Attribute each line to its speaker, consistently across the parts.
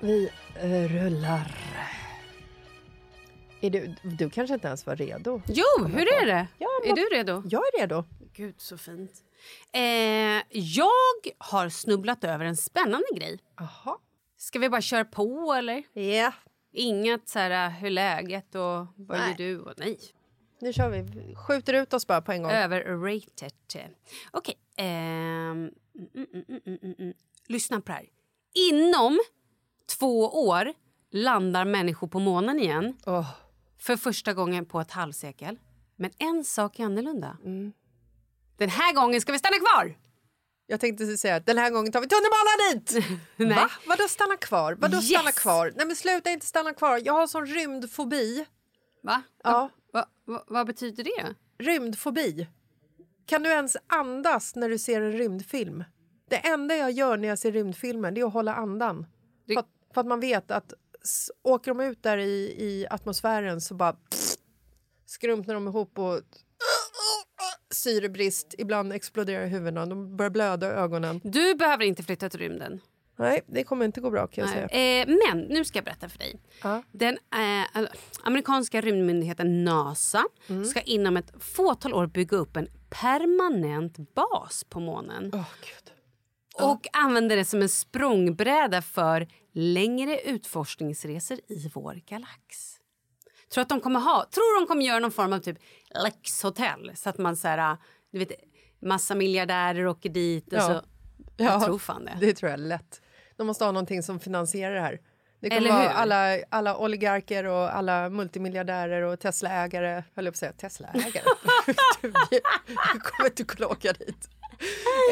Speaker 1: Vi eh, rullar. Är du, du kanske inte ens var redo?
Speaker 2: Jo, hur är det?
Speaker 1: Ja,
Speaker 2: är du redo?
Speaker 1: Jag är redo.
Speaker 2: Gud, så fint. Eh, jag har snubblat över en spännande grej.
Speaker 1: Aha.
Speaker 2: Ska vi bara köra på, eller?
Speaker 1: Ja,
Speaker 2: Inget så här, hur är läget och vad
Speaker 1: Nej.
Speaker 2: gör du? Och, nej,
Speaker 1: nu kör vi. Skjuter ut oss bara på en gång.
Speaker 2: överrated. Okej. ehm, mm, mm, mm, mm, mm, mm. Lyssna på det här. Inom två år landar människor på månen igen
Speaker 1: Åh,
Speaker 2: för första gången på ett halvsekel. Men en sak är annorlunda. Den här gången ska vi stanna kvar!
Speaker 1: jag tänkte säga att den här gången tar vi tunnelbanan dit!
Speaker 2: Nej.
Speaker 1: Va? Vadå stanna kvar? Vadå
Speaker 2: Yes!
Speaker 1: stanna kvar? Nej men sluta inte stanna kvar. Jag har sån rymdfobi.
Speaker 2: Va?
Speaker 1: Ja.
Speaker 2: Va, va, vad betyder det?
Speaker 1: Rymdfobi. Kan du ens andas när du ser en rymdfilm? Det enda jag gör när jag ser rymdfilmer det är att hålla andan. För, att, för att man vet att åker de ut där i, i atmosfären så bara pff, skrumpnar de ihop och syrebrist. Ibland exploderar huvudena. De börjar blöda i ögonen.
Speaker 2: Du behöver inte flytta till rymden.
Speaker 1: Nej, det kommer inte gå bra kan jag
Speaker 2: Nej.
Speaker 1: säga.
Speaker 2: Eh, men nu ska jag berätta för dig.
Speaker 1: Ja.
Speaker 2: Den eh, amerikanska rymdmyndigheten NASA ska inom ett fåtal år bygga upp en permanent bas på månen.
Speaker 1: Gud.
Speaker 2: Och använder det som en språngbräda för längre utforskningsresor i vår galax. Tror att de kommer ha, tror de kommer göra någon form av typ lyxhotell så att man så här, du vet massa miljardärer åker dit och
Speaker 1: Ja.
Speaker 2: så jag tror fan det.
Speaker 1: Det tror jag lätt. De måste ha någonting som finansierar det här. Det kommer
Speaker 2: Eller
Speaker 1: vara alla, alla oligarker och alla multimiljardärer och Teslaägare. Höll jag på att säga Teslaägare? du, du kommer inte kunna åka dit.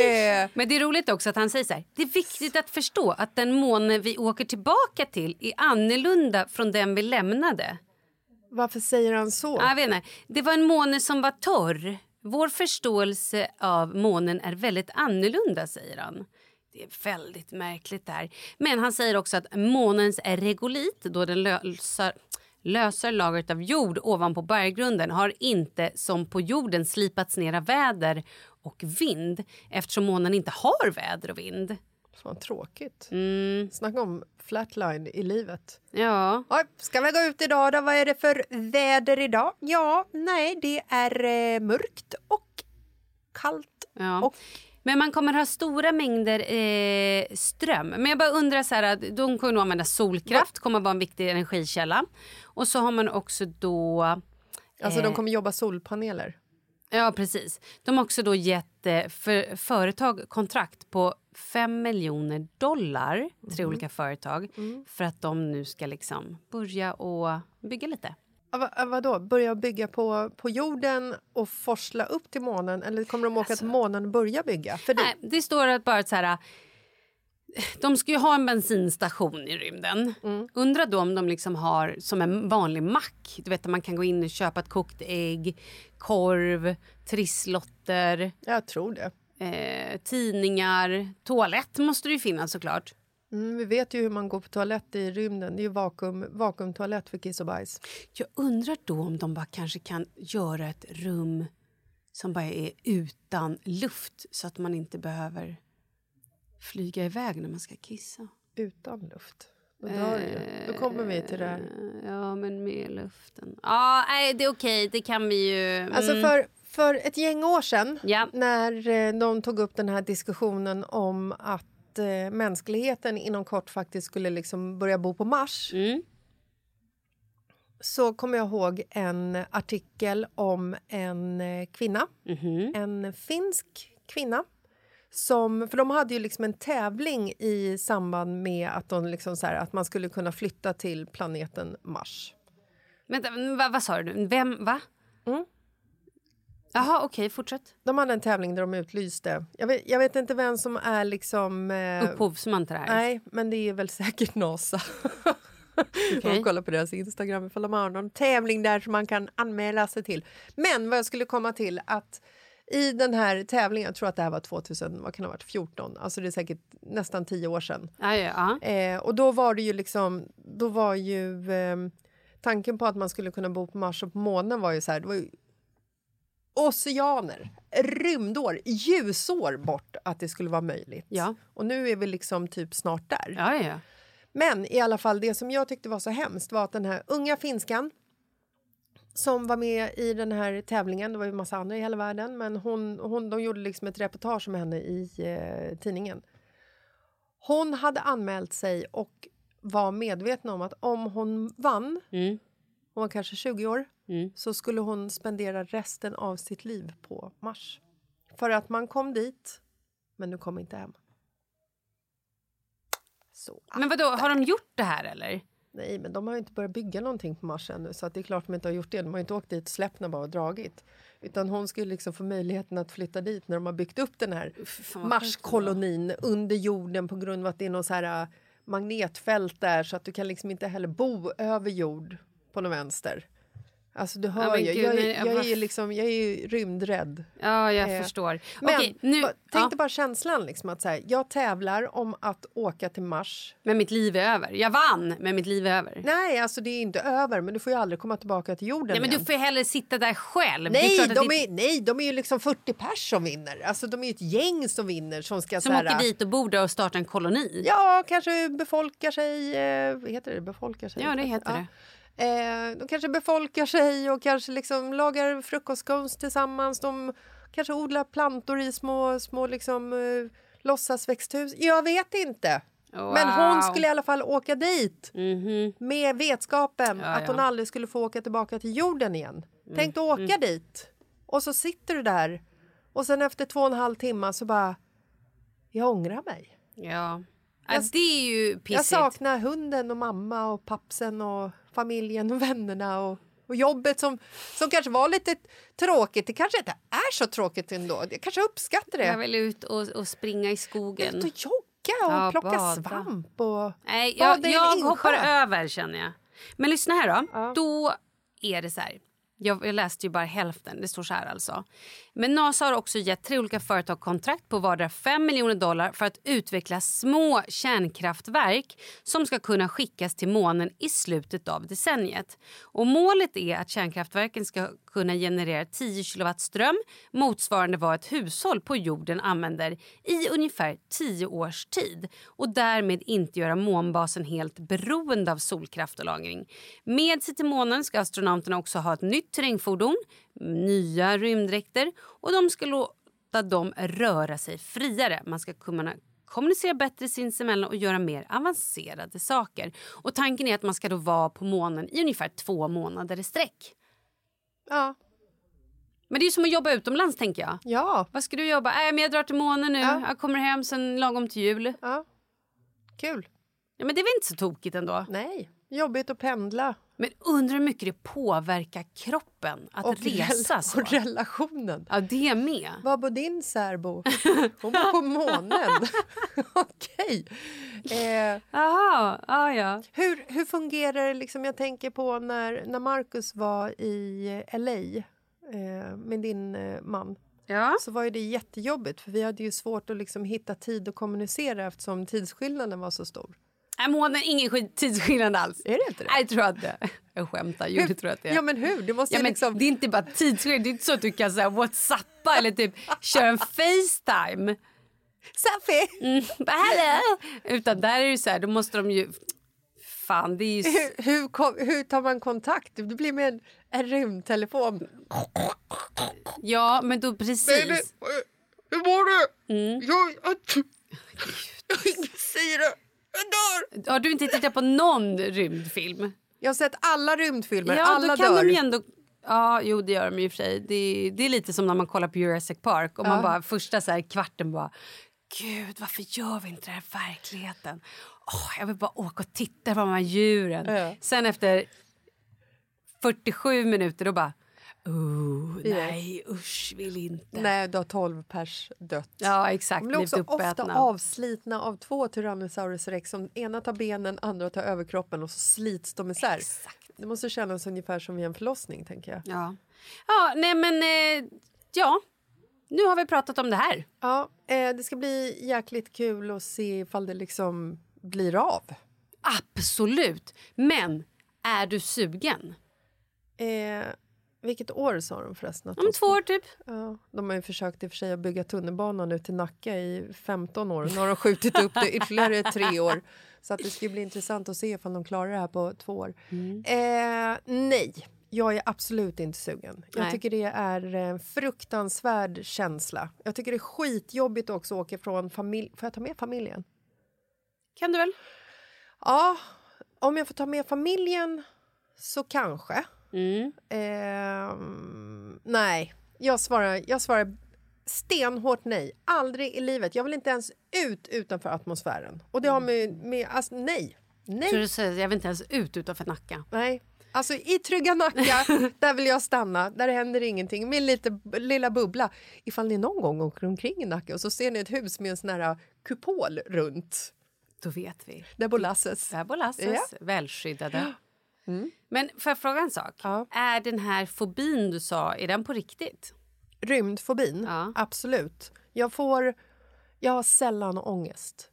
Speaker 1: Eh,
Speaker 2: Men det är roligt också att han säger så här. Det är viktigt att förstå att den måne vi åker tillbaka till är annorlunda från den vi lämnade.
Speaker 1: varför säger han så?
Speaker 2: Jag vet inte. Det var en måne som var torr. Vår förståelse av månen är väldigt annorlunda, säger han. Det är väldigt märkligt där. Men han säger också att månens regolit, då den lösar, löser lagret av jord ovanpå berggrunden har inte som på jorden slipats ner av väder och vind eftersom månen inte har väder och vind.
Speaker 1: Fan, tråkigt.
Speaker 2: Mm,
Speaker 1: Snacka om flatline i livet.
Speaker 2: ja.
Speaker 1: Oj, ska vi gå ut idag då? Vad är det för väder idag? Ja, nej, det är eh, mörkt och kallt.
Speaker 2: Ja.
Speaker 1: Och
Speaker 2: Men man kommer ha stora mängder eh, ström. Men jag bara undrar så här, de kommer nog använda solkraft, kommer vara en viktig energikälla. Och så har man också då...
Speaker 1: alltså,
Speaker 2: Eh.
Speaker 1: de kommer jobba solpaneler.
Speaker 2: Ja, precis. De har också då gett eh, för, företag kontrakt på 5 miljoner dollar, tre olika företag, för att de nu ska liksom börja och bygga lite.
Speaker 1: Ja, va, ja, vadå? Börja bygga på, på jorden och forsla upp till månen? Eller kommer de åka till månen och börja bygga? För det,
Speaker 2: Nej, det står att bara så här... De ska ju ha en bensinstation i rymden. Undrar då om de liksom har som en vanlig mack. Du vet, där man kan gå in och köpa ett kokt ägg, korv, trisslotter,
Speaker 1: Jag tror det.
Speaker 2: eh, tidningar. Toalett måste det ju finnas såklart.
Speaker 1: Mm, vi vet ju hur man går på toalett i rymden. Det är ju vakuum, vakuumtoalett för kiss och bajs.
Speaker 2: Jag undrar då om de bara kanske kan göra ett rum som bara är utan luft så att man inte behöver flyga iväg när man ska kissa.
Speaker 1: Utan luft. Då dör ju. Då kommer vi till det här.
Speaker 2: Eh, Ja, men med luften. Ja, nej, det är okej. Det kan vi ju...
Speaker 1: Alltså
Speaker 2: mm.
Speaker 1: för, för ett gäng år sedan
Speaker 2: Ja.
Speaker 1: när eh, de tog upp den här diskussionen om att eh, mänskligheten inom kort faktiskt skulle liksom börja bo på Mars
Speaker 2: Mm.
Speaker 1: så kommer jag ihåg en artikel om en eh, kvinna,
Speaker 2: Mhm.
Speaker 1: en finsk kvinna som, för de hade ju liksom en tävling i samband med att, de liksom så här, att man skulle kunna flytta till planeten Mars.
Speaker 2: Vänta, vad, vad sa du? Vem? Va?
Speaker 1: Mm.
Speaker 2: Jaha, okej. fortsätt.
Speaker 1: De hade en tävling där de utlyste... Jag vet, jag vet inte vem som är liksom... Eh,
Speaker 2: Upphovsman till det här.
Speaker 1: Nej, men det är väl säkert NASA.
Speaker 2: Okej.
Speaker 1: Man kollar på deras Instagram ifall de har någon tävling där som man kan anmäla sig till. Men vad jag skulle komma till att i den här tävlingen, jag tror att det här var 2000, vad kan det ha varit, 14, alltså det är säkert nästan tio år sedan.
Speaker 2: Ja, ja, ja.
Speaker 1: Eh, och då var det ju liksom, då var ju eh, tanken på att man skulle kunna bo på Mars och på månen var ju så här, det var ju oceaner, rymdår, ljusår bort att det skulle vara möjligt.
Speaker 2: Ja.
Speaker 1: Och nu är vi liksom typ snart där.
Speaker 2: ja, ja.
Speaker 1: Men i alla fall, det som jag tyckte var så hemskt var att den här unga finskan som var med i den här tävlingen, det var ju massa andra i hela världen, men hon, hon, de gjorde liksom ett reportage med henne i eh, tidningen. Hon hade anmält sig och var medveten om att om hon vann,
Speaker 2: Mm.
Speaker 1: hon var kanske 20 år,
Speaker 2: Mm.
Speaker 1: så skulle hon spendera resten av sitt liv på Mars. För att man kom dit, men du kom inte hem. Så
Speaker 2: Men vadå, har de gjort det här eller?
Speaker 1: Nej, men de har ju inte börjat bygga någonting på Mars ännu så att det är klart de inte har gjort det. De har inte åkt dit släppt den bara och dragit. Utan hon skulle liksom få möjligheten att flytta dit när de har byggt upp den här Marskolonin under jorden på grund av att det är något så här äh, magnetfält där så att du kan liksom inte heller bo över jord på något vänster. Alltså du hör ju,
Speaker 2: gud,
Speaker 1: jag,
Speaker 2: nej,
Speaker 1: är, jag, är ju liksom, jag är ju rymdrädd.
Speaker 2: Ja, jag
Speaker 1: Eh,
Speaker 2: förstår.
Speaker 1: Men
Speaker 2: Okej, nu...
Speaker 1: tänk
Speaker 2: ja,
Speaker 1: dig bara känslan liksom att så här, jag tävlar om att åka till Mars
Speaker 2: men mitt liv är över. Jag vann, men mitt liv är över.
Speaker 1: Nej, alltså det är inte över, men du får ju aldrig komma tillbaka till jorden
Speaker 2: Nej, men
Speaker 1: igen.
Speaker 2: du får ju hellre sitta där själv. Är
Speaker 1: Nej,
Speaker 2: att
Speaker 1: de
Speaker 2: det-
Speaker 1: är, nej, de är ju liksom 40 pers som vinner. Alltså de är ju ett gäng som vinner som ska
Speaker 2: Som
Speaker 1: så här,
Speaker 2: åker dit och bor där och startar en koloni.
Speaker 1: Ja, kanske befolkar sig. Eh, heter det? Befolkar sig?
Speaker 2: Ja, det heter det.
Speaker 1: Eh, de kanske befolkar sig och kanske liksom lagar frukostscones tillsammans. De Kanske odla plantor i små, små liksom, uh, låtsasväxthus. Jag vet inte.
Speaker 2: Wow.
Speaker 1: Men hon skulle i alla fall åka dit
Speaker 2: Mhm.
Speaker 1: med vetskapen
Speaker 2: Ja,
Speaker 1: att hon
Speaker 2: ja.
Speaker 1: aldrig skulle få åka tillbaka till jorden igen.
Speaker 2: Mm.
Speaker 1: Tänk att åka dit och så sitter du där och sen efter två och en halv timme så bara jag ångrar mig.
Speaker 2: Ja. Ja,
Speaker 1: Jag-
Speaker 2: det är ju
Speaker 1: Jag
Speaker 2: pissigt.
Speaker 1: saknar hunden och mamma och pappsen och familjen och vännerna och, och jobbet som, som kanske var lite tråkigt. Det kanske inte är så tråkigt ändå. Jag kanske uppskattar det.
Speaker 2: Jag vill ut och, och springa i skogen.
Speaker 1: Ut och jogga och
Speaker 2: Ja,
Speaker 1: plocka
Speaker 2: bada.
Speaker 1: svamp och
Speaker 2: Nej,
Speaker 1: bada
Speaker 2: jag, jag hoppar över känner jag. Men lyssna här då.
Speaker 1: Ja.
Speaker 2: Då är det så här. Jag, jag läste ju bara hälften. Det står så här alltså. Men NASA har också gett tre olika företag kontrakt på vardera 5 miljoner dollar för att utveckla små kärnkraftverk som ska kunna skickas till månen i slutet av decenniet. Och målet är att kärnkraftverken ska kunna generera 10 kilowatt ström motsvarande vad ett hushåll på jorden använder i ungefär 10 års tid och därmed inte göra månbasen helt beroende av solkraft och lagring. Med sig till månen ska astronauterna också ha ett nytt terrängfordon, nya rymddräkter och de ska låta dem röra sig friare. Man ska kunna kommunicera bättre sinsemellan och göra mer avancerade saker. Och Tanken är att man ska då vara på månen i ungefär två månader i sträck.
Speaker 1: Ja.
Speaker 2: Men det är som att jobba utomlands tänker jag.
Speaker 1: ja,
Speaker 2: Vad ska du jobba? Äh, men jag drar till månen nu.
Speaker 1: Ja.
Speaker 2: Jag kommer hem sen lagom till jul.
Speaker 1: ja. Kul.
Speaker 2: Ja, men det är väl inte så tokigt ändå?
Speaker 1: Nej, jobbigt att pendla.
Speaker 2: Men undrar hur mycket det påverkar kroppen att resa
Speaker 1: rel-
Speaker 2: så.
Speaker 1: och relationen.
Speaker 2: Ja, det med.
Speaker 1: Var bor din särbo? Hon bor på månen. Okej. Eh,
Speaker 2: Jaha, ja, ja.
Speaker 1: hur, hur fungerar det? Liksom, jag tänker på när, när Marcus var i LA eh, med din eh, man.
Speaker 2: Ja.
Speaker 1: Så var det jättejobbigt för vi hade ju svårt att liksom hitta tid att kommunicera eftersom tidsskillnaden var så stor.
Speaker 2: Nej, månen, ingen tidsskillnad alls.
Speaker 1: Är det inte det?
Speaker 2: Nej, jag tror att det Jag skämtar. Jo, det tror jag att det är.
Speaker 1: Ja men hur? Det måste
Speaker 2: Ja, men
Speaker 1: liksom...
Speaker 2: Det är inte bara tidsskillnad. Det är inte så att du kan säga whatsappa eller typ köra en Facetime.
Speaker 1: Safi!
Speaker 2: Mm, Hallå! Utan där är det så här, då måste de ju... Fan, det är ju...
Speaker 1: Hur, hur, kom, hur tar man kontakt? Det blir med en, en rymdtelefon.
Speaker 2: Ja, men då precis.
Speaker 1: hur mår du?
Speaker 2: Mm.
Speaker 1: Jag, jag, ingen syre. Jag dör!
Speaker 2: Har du inte tittat på någon rymdfilm?
Speaker 1: Jag har sett alla rymdfilmer.
Speaker 2: Ja,
Speaker 1: alla
Speaker 2: då kan
Speaker 1: dör.
Speaker 2: de ändå... Ja, jo det gör de ju för sig. Det, det är lite som när man kollar på Jurassic Park och man bara första så här, kvarten bara Gud, varför gör vi inte det här i verkligheten? Åh, jag vill bara åka och titta på de här djuren.
Speaker 1: Ja.
Speaker 2: Sen efter 47 minuter då bara Oh, nej, usch, vill inte.
Speaker 1: Nej, då har 12 pers dött.
Speaker 2: Ja, exakt.
Speaker 1: De blir också ofta
Speaker 2: uppätna.
Speaker 1: avslitna av två Tyrannosaurus rex. Som ena tar benen, andra tar överkroppen och så slits de isär.
Speaker 2: Exakt.
Speaker 1: Det måste kännas ungefär som vid en förlossning, tänker jag.
Speaker 2: Ja. ja, nej men eh, ja. Nu har vi pratat om det här.
Speaker 1: Ja, eh, det ska bli jäkligt kul att se ifall det liksom blir av.
Speaker 2: Absolut. Men är du sugen?
Speaker 1: Eh, vilket år sa de förresten?
Speaker 2: Om två år typ.
Speaker 1: Ja, de har ju försökt i och för sig att bygga tunnelbanan ut till Nacka i 15 år. Nu har de skjutit upp det ytterligare tre år. Så att det ska bli intressant att se ifall de klarar det här på två år. Eh, nej, jag är absolut inte sugen. Jag
Speaker 2: Nej.
Speaker 1: tycker det är en fruktansvärd känsla. Jag tycker det är skitjobbigt också att åka från familj. Får jag ta med familjen?
Speaker 2: Kan du väl?
Speaker 1: Ja, om jag får ta med familjen så kanske.
Speaker 2: Mm.
Speaker 1: Ehm, nej, jag svarar, jag svarar stenhårt nej. Aldrig i livet. Jag vill inte ens ut utanför atmosfären. Och det har med... med alltså, nej. Nej.
Speaker 2: Så du säger, jag vill inte ens ut utanför Nacka.
Speaker 1: nej. Alltså i trygga Nacka, där vill jag stanna. Där händer ingenting. Min lite, lilla bubbla. Ifall ni någon gång åker omkring i Nacka och så ser ni ett hus med en sån här kupol runt.
Speaker 2: Då vet vi.
Speaker 1: Där bor Lasses.
Speaker 2: Där bor Lasses,
Speaker 1: Ja.
Speaker 2: välskyddade. Men får jag fråga en sak?
Speaker 1: Ja.
Speaker 2: Är den här fobin du sa, är den på riktigt?
Speaker 1: Rymdfobin,
Speaker 2: Ja.
Speaker 1: absolut. Jag får... Jag har sällan ångest.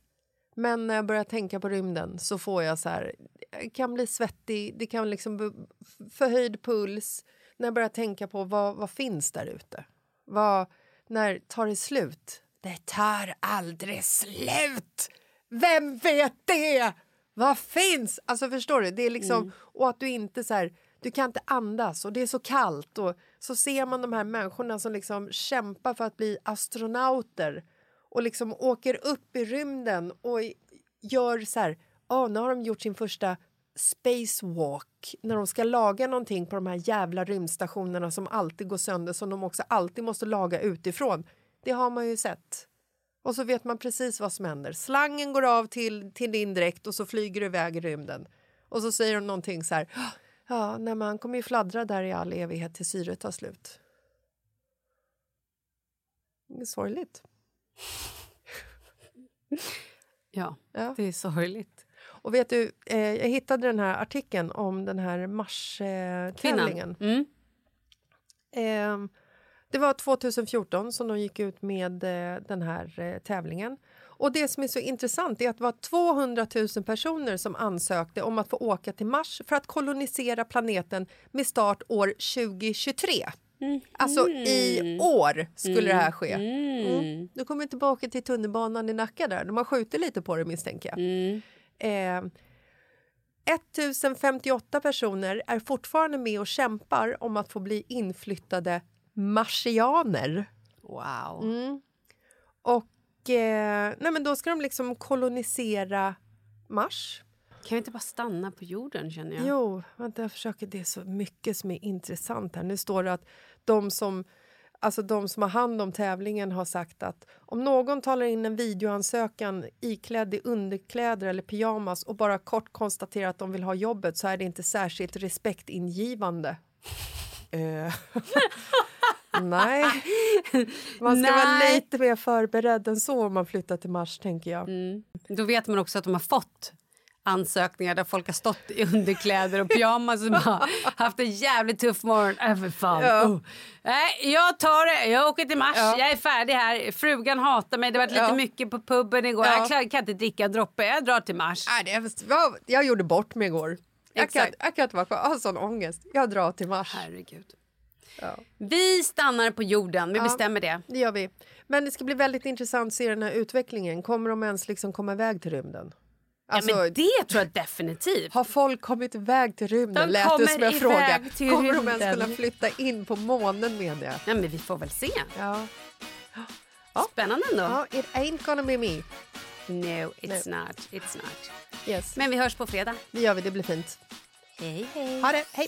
Speaker 1: Men när jag börjar tänka på rymden så får jag så här... Jag kan bli svettig, det kan liksom förhöjd puls. När jag börjar tänka på vad, vad finns där ute. Vad, när tar det slut? Det tar aldrig slut! Vem vet det? Vad finns? Alltså förstår du? Det är liksom, Och att du inte så här, du kan inte andas och det är så kallt och så ser man de här människorna som liksom kämpar för att bli astronauter och liksom åker upp i rymden och gör så här... Oh, nu har de gjort sin första spacewalk när de ska laga någonting på de här jävla rymdstationerna som alltid går sönder som de också alltid måste laga utifrån. Det har man ju sett. Och så vet man precis vad som händer. Slangen går av till, till din dräkt och så flyger du iväg i rymden. Och så säger de någonting så här. Ja, nej, man kommer ju fladdra där i all evighet till syret tar slut. Sorgligt.
Speaker 2: Ja, ja, det är sorgligt.
Speaker 1: Och vet du, eh, jag hittade den här artikeln om den här Mars-tävlingen. Eh, det var 2014 som de gick ut med eh, den här eh, tävlingen. Och Det som är så intressant är att det var 200 000 personer som ansökte om att få åka till Mars för att kolonisera planeten med start år 2023. Mm. Alltså i år skulle mm. det här ske. Mm. mm. Du kommer tillbaka till tunnelbanan i Nacka där. De har skjutit lite på det misstänker jag. Mm. Eh, 1058 personer är fortfarande med och kämpar om att få bli inflyttade marsianer.
Speaker 2: Wow.
Speaker 1: Mm. Och eh, nej men då ska de liksom kolonisera Mars.
Speaker 2: Kan vi inte bara stanna på jorden? känner jag?
Speaker 1: Jo, vänta, jag försöker. Det är så mycket som är intressant här. Nu står det att de som, alltså de som har hand om tävlingen har sagt att om någon talar in en videoansökan iklädd i underkläder eller pyjamas och bara kort konstaterar att de vill ha jobbet så är det inte särskilt respektingivande. Nej. Man ska Nej. vara lite mer förberedd än så om man flyttar till Mars. tänker jag. Mm.
Speaker 2: Då vet man också att de har fått ansökningar där folk har stått i underkläder och pyjamas och bara haft en jävligt tuff morgon. Äh, fan. Ja. Oh. Nej, jag tar det. Jag åker till Mars. Ja. Jag är färdig här. Frugan hatar mig. Det var lite ja. mycket på puben igår. Ja. Jag kan inte dricka droppe. Jag drar till Mars.
Speaker 1: Nej, det var, jag gjorde bort mig igår. Jag kan, jag kan inte vara kvar. Jag har sån ångest. Jag drar till Mars.
Speaker 2: Herregud. Ja. Vi stannar på jorden, vi ja, bestämmer det.
Speaker 1: Det gör vi. Men det ska bli väldigt intressant att se den här utvecklingen. Kommer de ens liksom komma iväg till rymden?
Speaker 2: Alltså, ja, men det tror jag definitivt.
Speaker 1: Har folk kommit iväg till rymden? De Lät det som en fråga. Kommer rymden. de ens kunna flytta in på månen med det?
Speaker 2: Ja, men vi får väl se.
Speaker 1: Ja.
Speaker 2: Spännande ändå.
Speaker 1: Ja, it ain't gonna be me.
Speaker 2: No, it's no. not. It's not.
Speaker 1: Yes.
Speaker 2: Men vi hörs på fredag.
Speaker 1: Det gör vi, det blir fint.
Speaker 2: Hej, hej.
Speaker 1: Ha det, hej.